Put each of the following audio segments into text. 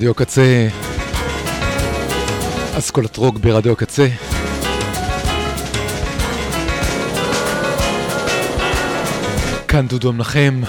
רדיו קצה, אסכולת רוק ברדיו קצה. כאן דודו מנחם.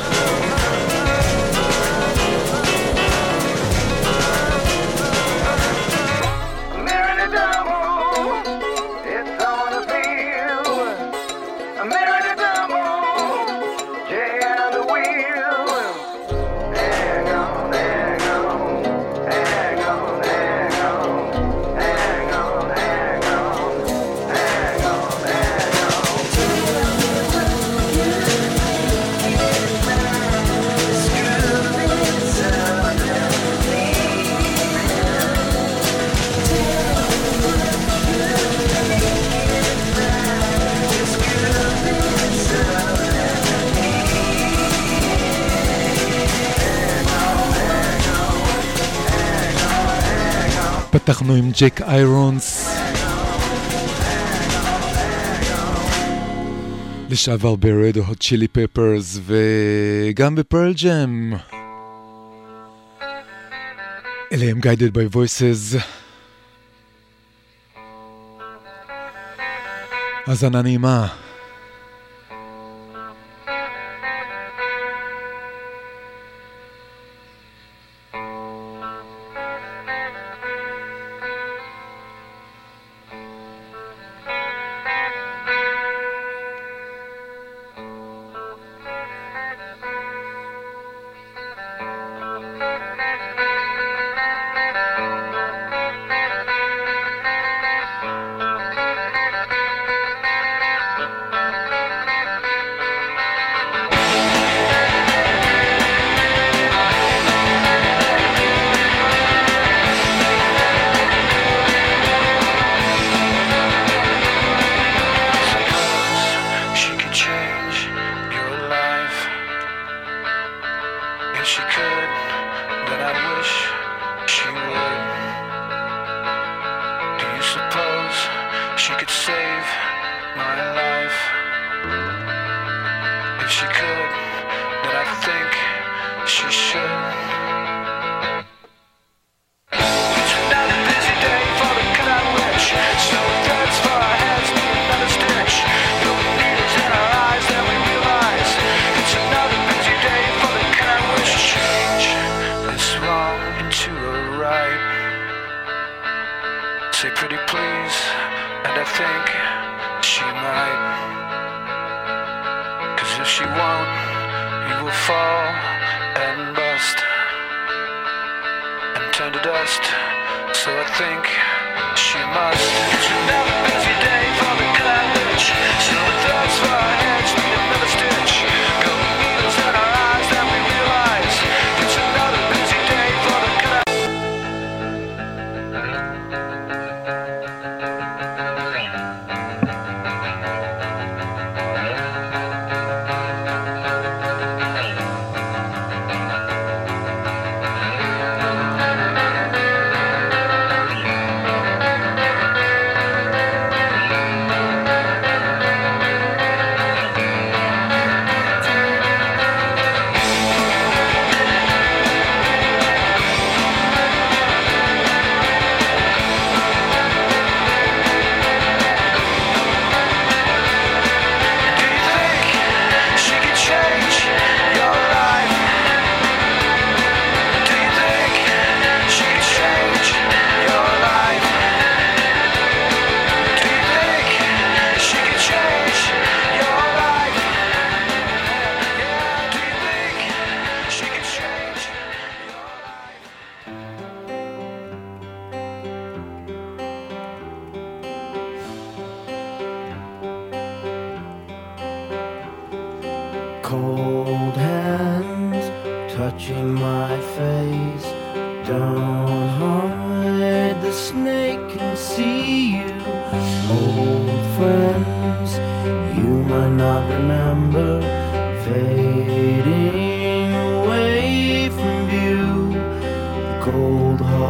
פתחנו עם ג'ק איירונס, לשעבר ברד או צ'ילי פפרס וגם בפרל ג'ם. אלה הם Guided by Voices. האזנה נעימה. if she won't, he will fall and bust and turn to dust. So I think she must.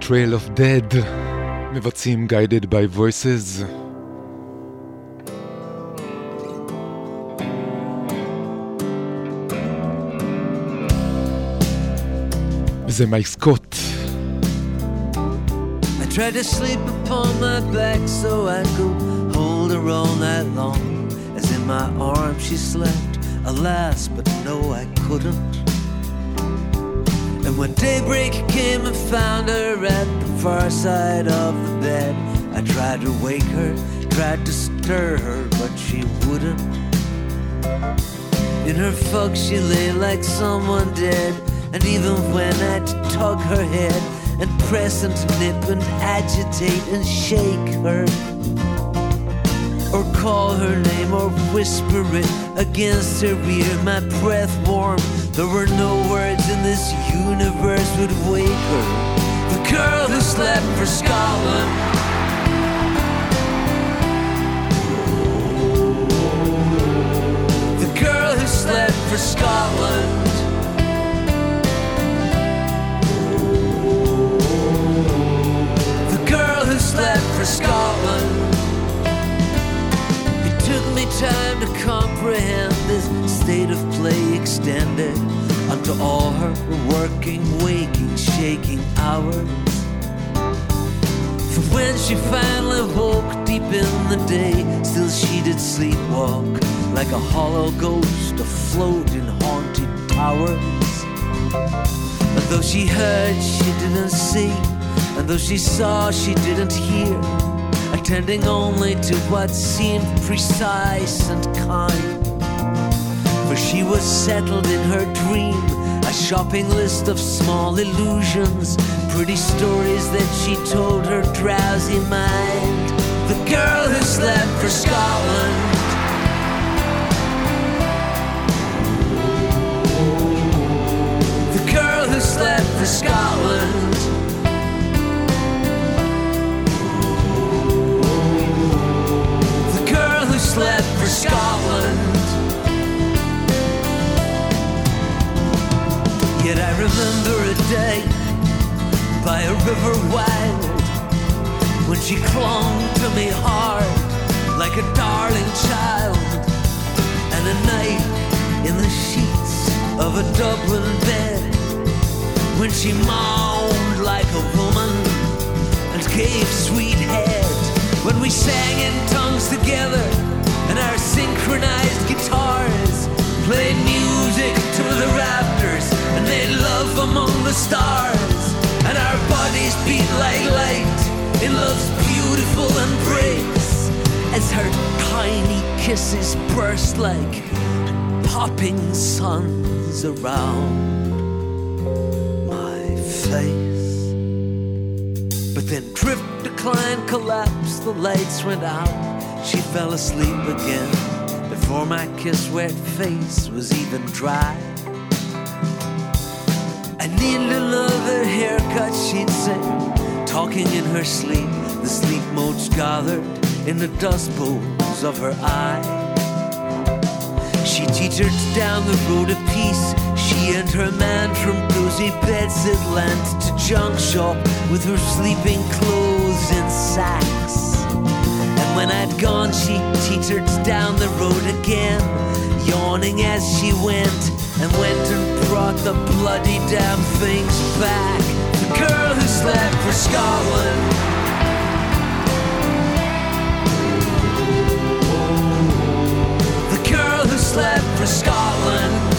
Trail of Dead, מבצעים Guided by Voices. זה מייק סקוט. I tried to sleep upon my back so I could hold her all night long. As in my arms she slept, alas, but no, I couldn't. When daybreak came and found her at the far side of the bed, I tried to wake her, tried to stir her, but she wouldn't. In her fog, she lay like someone dead, and even when I'd tug her head and press and nip and agitate and shake her, or call her name or whisper it against her ear, my breath warm there were no words in this universe would wake her. The girl who slept for Scotland. who slept for Scotland. The girl who slept for Scotland. It took me time to comprehend this state of play extended unto all her working, waking, shaking hours. For when she finally woke deep in the day, still she did sleepwalk like a hollow ghost afloat in haunted towers. And though she heard, she didn't see, and though she saw, she didn't hear, attending only to what seemed precise and kind. For she was settled in her dream, a shopping list of small illusions, pretty stories that she told her drowsy mind. The girl who slept for Scotland. The girl who slept for Scotland. The girl who slept for Scotland. Yet I remember a day by a river wild when she clung to me hard like a darling child, and a night in the sheets of a Dublin bed when she moaned like a woman and gave sweet head. When we sang in tongues together and our synchronized guitars played music to the rafters and they love among the stars. And our bodies beat like light in love's beautiful embrace. As her tiny kisses burst like popping suns around my face. But then drift decline collapse, the lights went out. She fell asleep again before my kiss wet face was even dry I need another haircut, she'd say, talking in her sleep. The sleep motes gathered in the dust bowls of her eye. She teetered down the road of peace. She and her man from cozy beds had lent to junk shop with her sleeping clothes in sacks. And when I'd gone, she teetered down the road again, yawning as she went, and went and brought the bloody damn things back. The girl who slept for Scotland. The girl who slept for Scotland.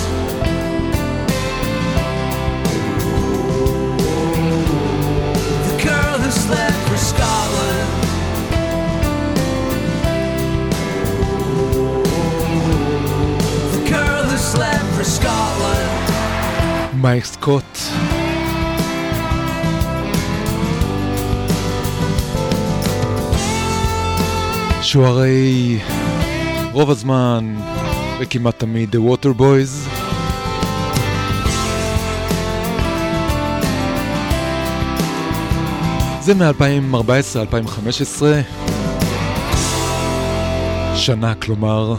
מייק סקוט. שהוא הרי רוב הזמן וכמעט תמיד The Water Boys. זה מ-2014-2015, שנה כלומר.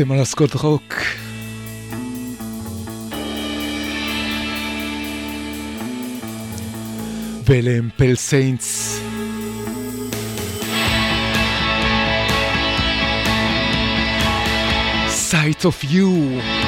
אתם על הסקוט רוק. ואלה הם פל סיינטס. Sight of you.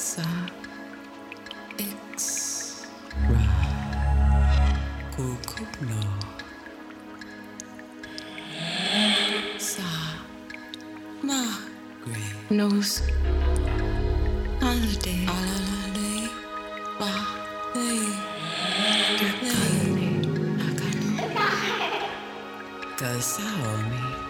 Essa X Ra Kukuno Sa Ma Nos Holiday Holiday Ba Nakani Nakano Kasaomi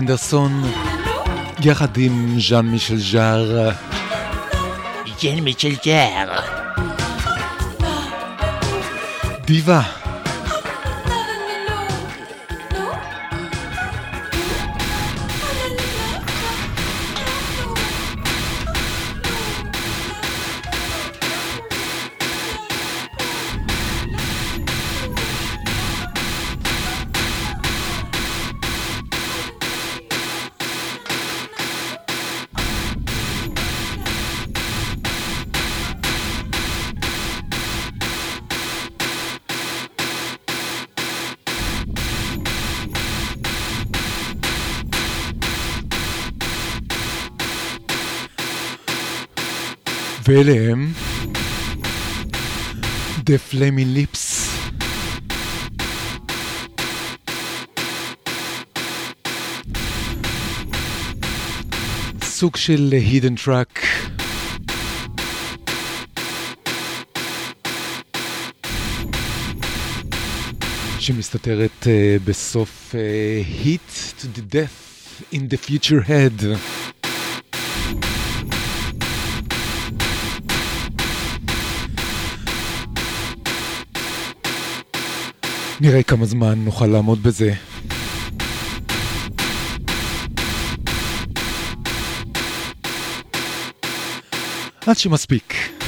אנדרסון, יחד עם ז'אן מישל ז'אר. ז'אן מישל ז'אר. דיווה. ואלה הם The Flaming Lips. סוג של hidden track. שמסתתרת uh, בסוף uh, to the Death in the Future Head. נראה כמה זמן נוכל לעמוד בזה. עד שמספיק.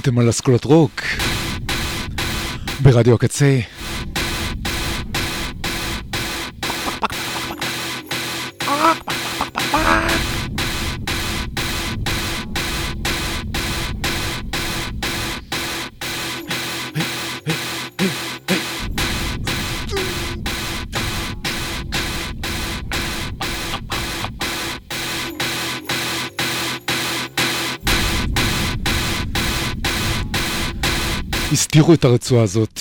אתם על אסכולות רוק ברדיו הקצה. הסתירו את הרצועה הזאת.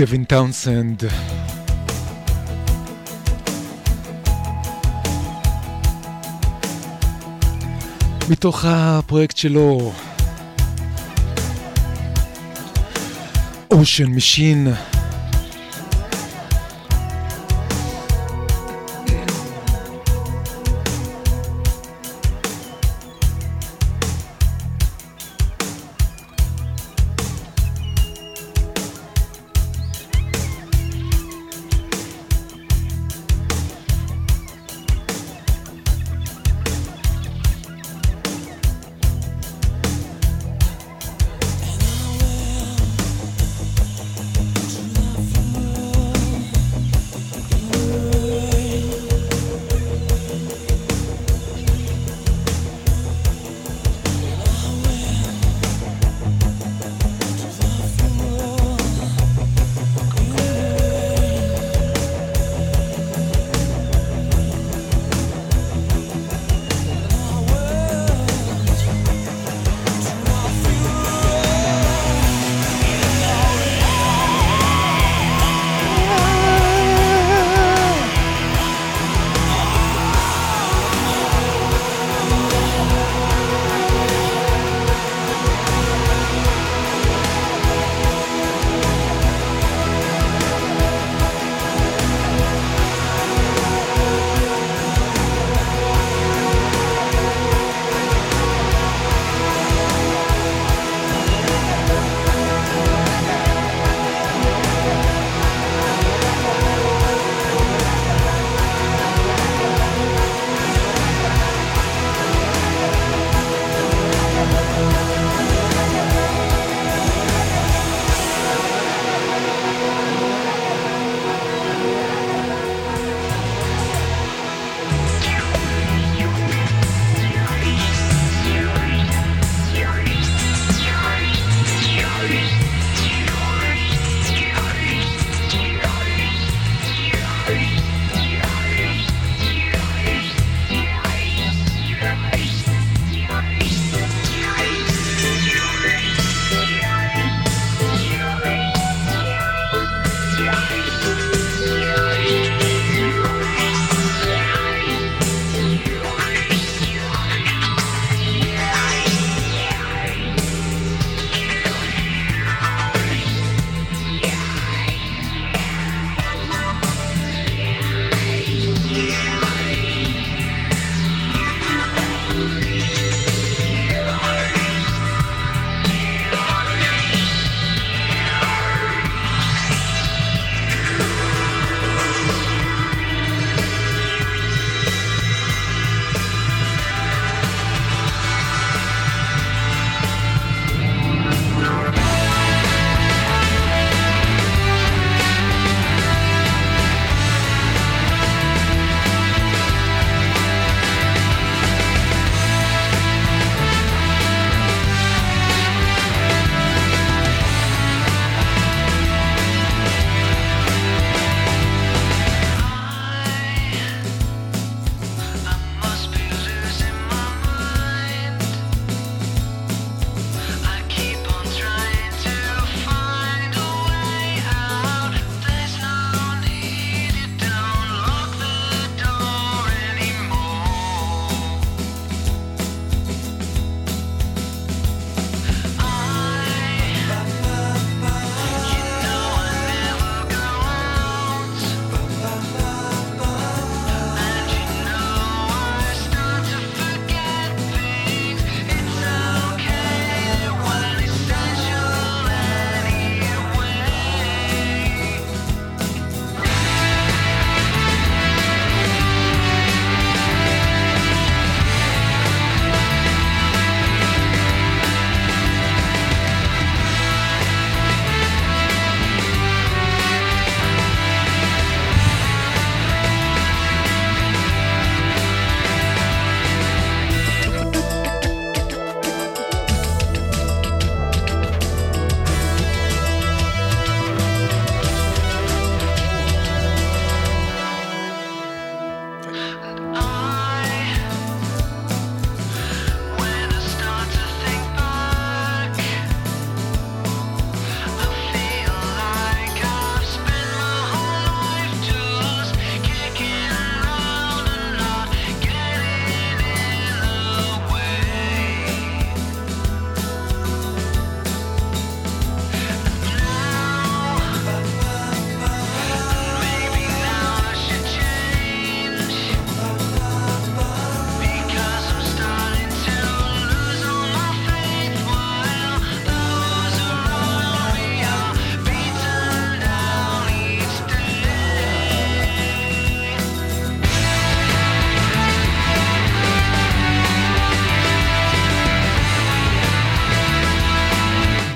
דווין טאונסנד. מתוך הפרויקט שלו, אושן משין.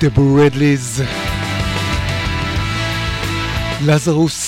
The Boo Radleys, Lazarus.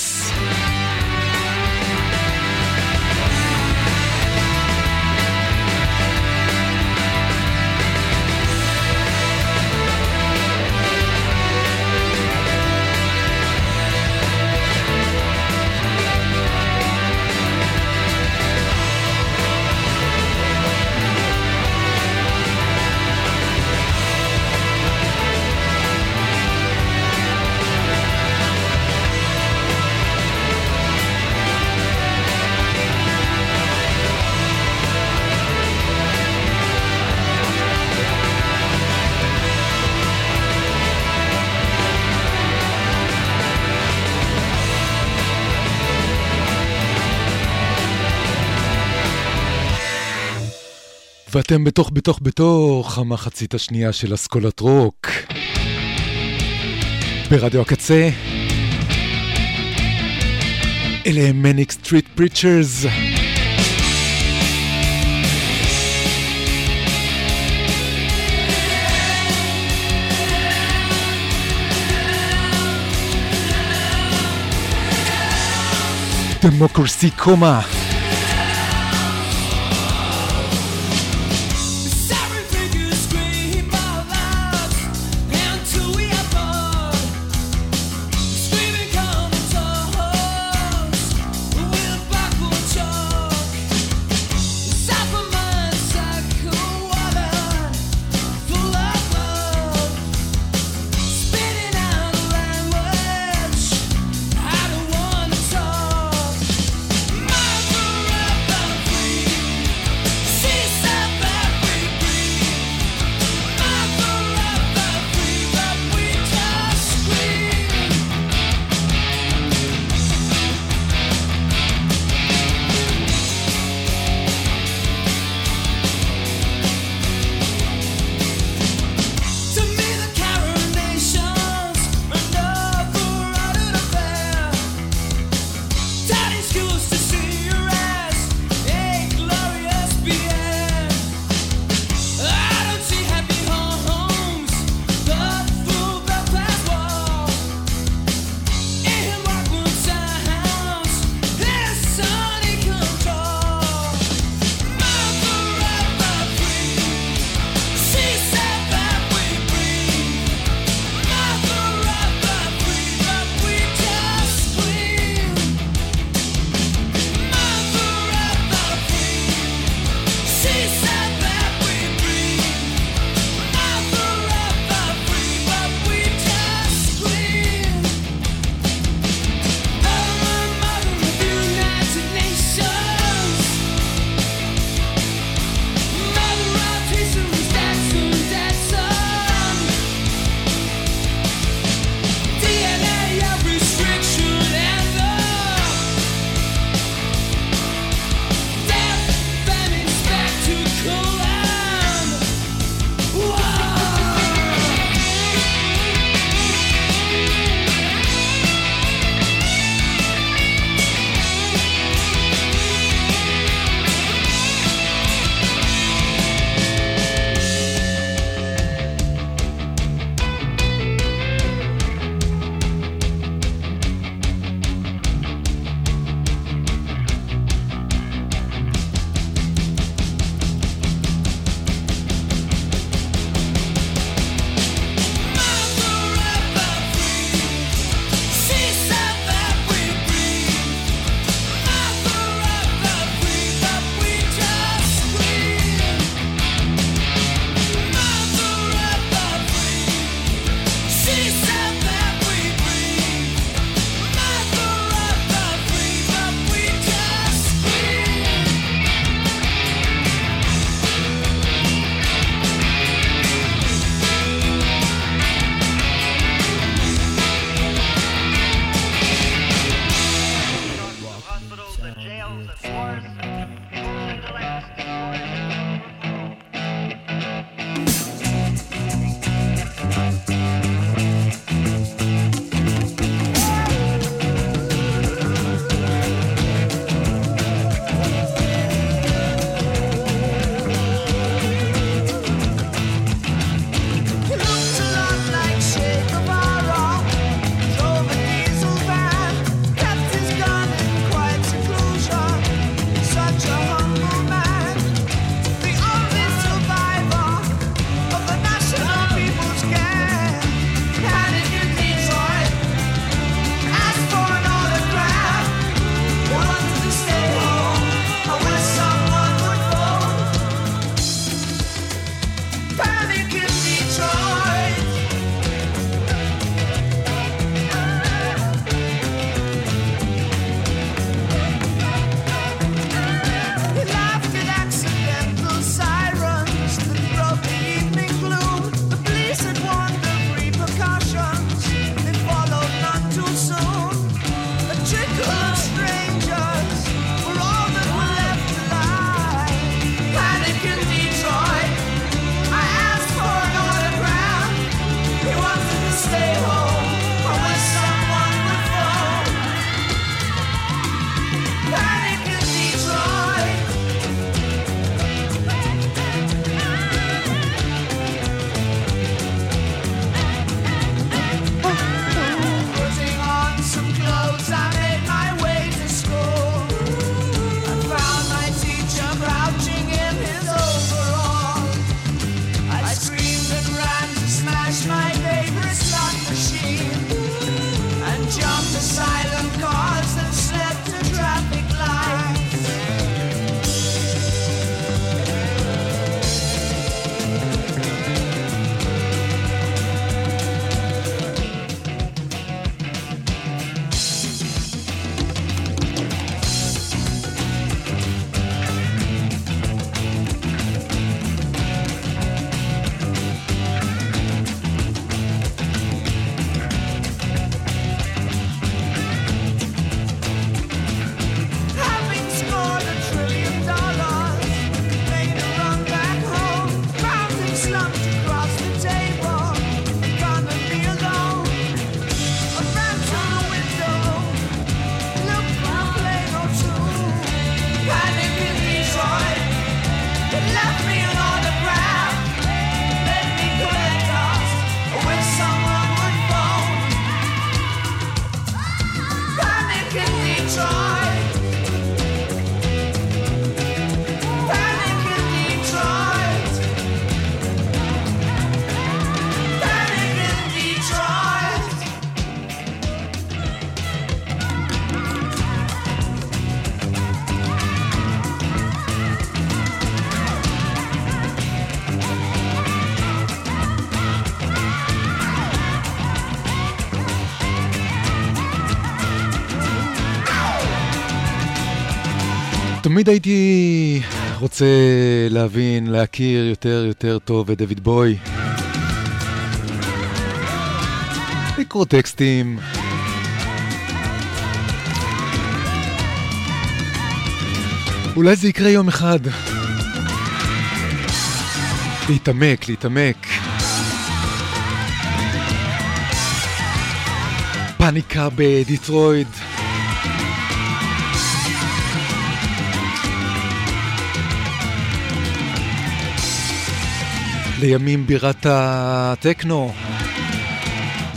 ואתם בתוך בתוך בתוך המחצית השנייה של אסכולת רוק. ברדיו הקצה. אלה הם מניק סטריט פריצ'רס. דמוקרסי קומה. תמיד הייתי רוצה להבין, להכיר יותר יותר טוב את דויד בוי. לקרוא טקסטים. אולי זה יקרה יום אחד. להתעמק, להתעמק. פאניקה בדיטרויד. לימים בירת הטכנו.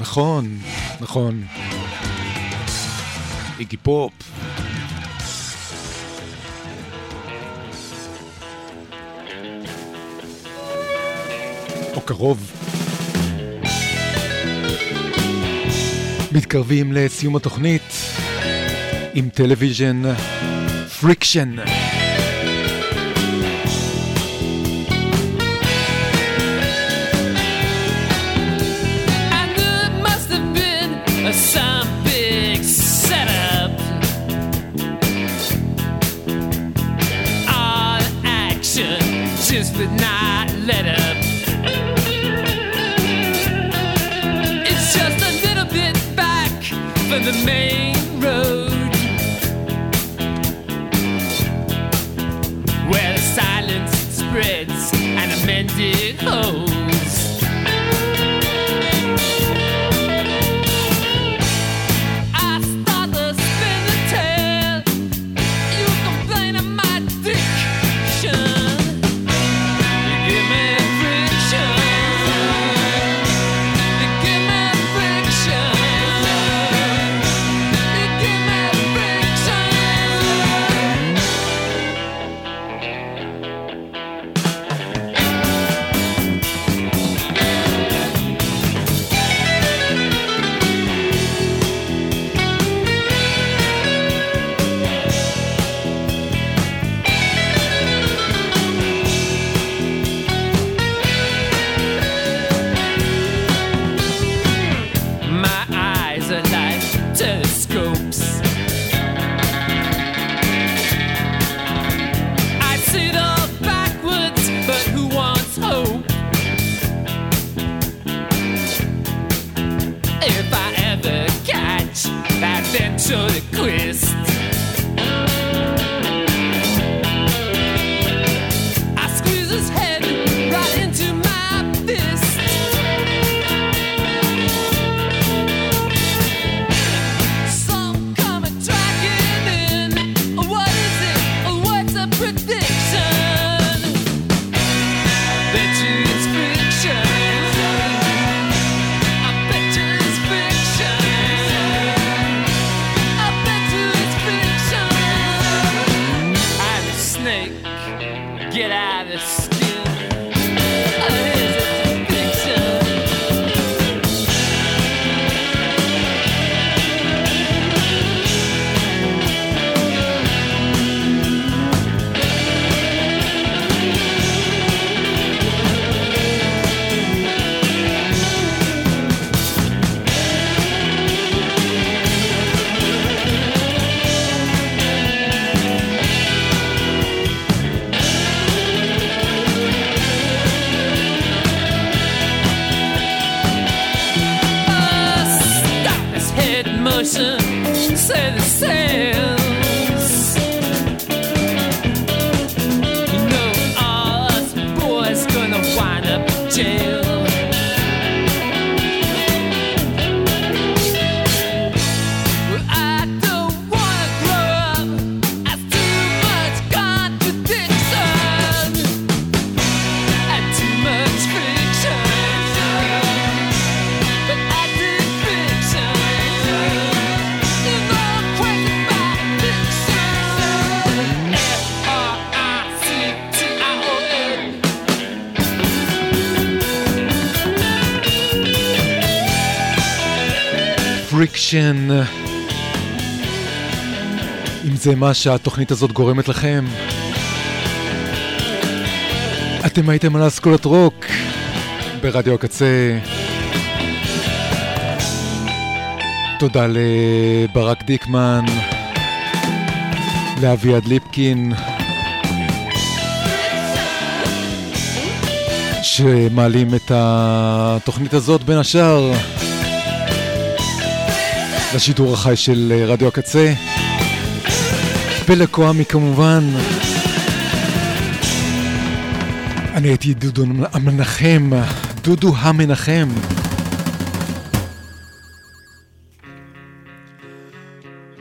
נכון, נכון. איגי פופ. או קרוב. מתקרבים לסיום התוכנית עם טלוויז'ן פריקשן. said the same. פריקשן. אם זה מה שהתוכנית הזאת גורמת לכם. אתם הייתם על אסכולת רוק ברדיו הקצה. תודה לברק דיקמן, לאביעד ליפקין, שמעלים את התוכנית הזאת בין השאר. לשידור החי של רדיו הקצה, ולקוואמי כמובן. אני הייתי דודו המנחם, דודו המנחם.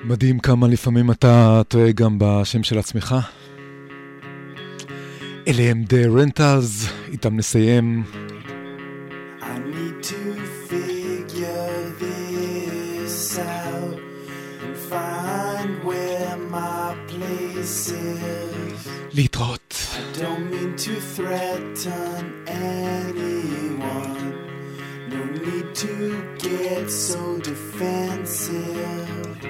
מדהים כמה לפעמים אתה טועה גם בשם של עצמך. אלה הם The Rentals, איתם נסיים. Defensive.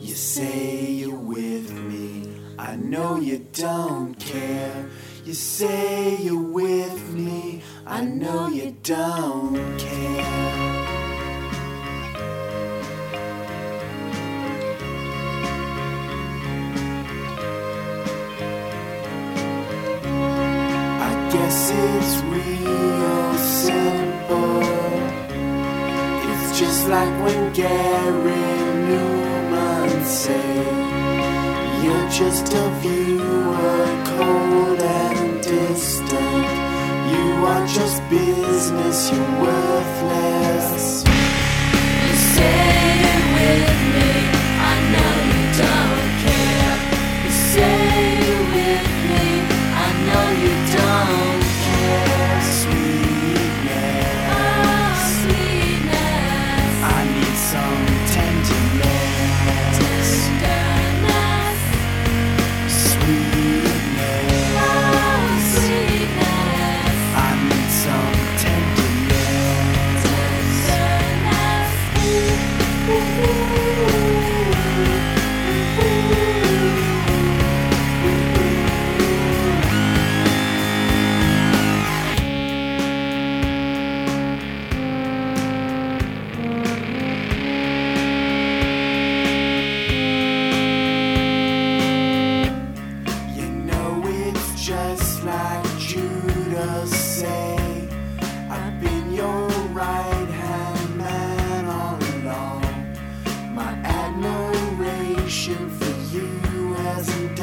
You say you're with me. I know you don't care. You say you're with me. I know you don't care. It's real simple. It's just like when Gary Numan said, You're just a viewer, cold and distant. You are just business, you're worthless.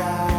Hasn't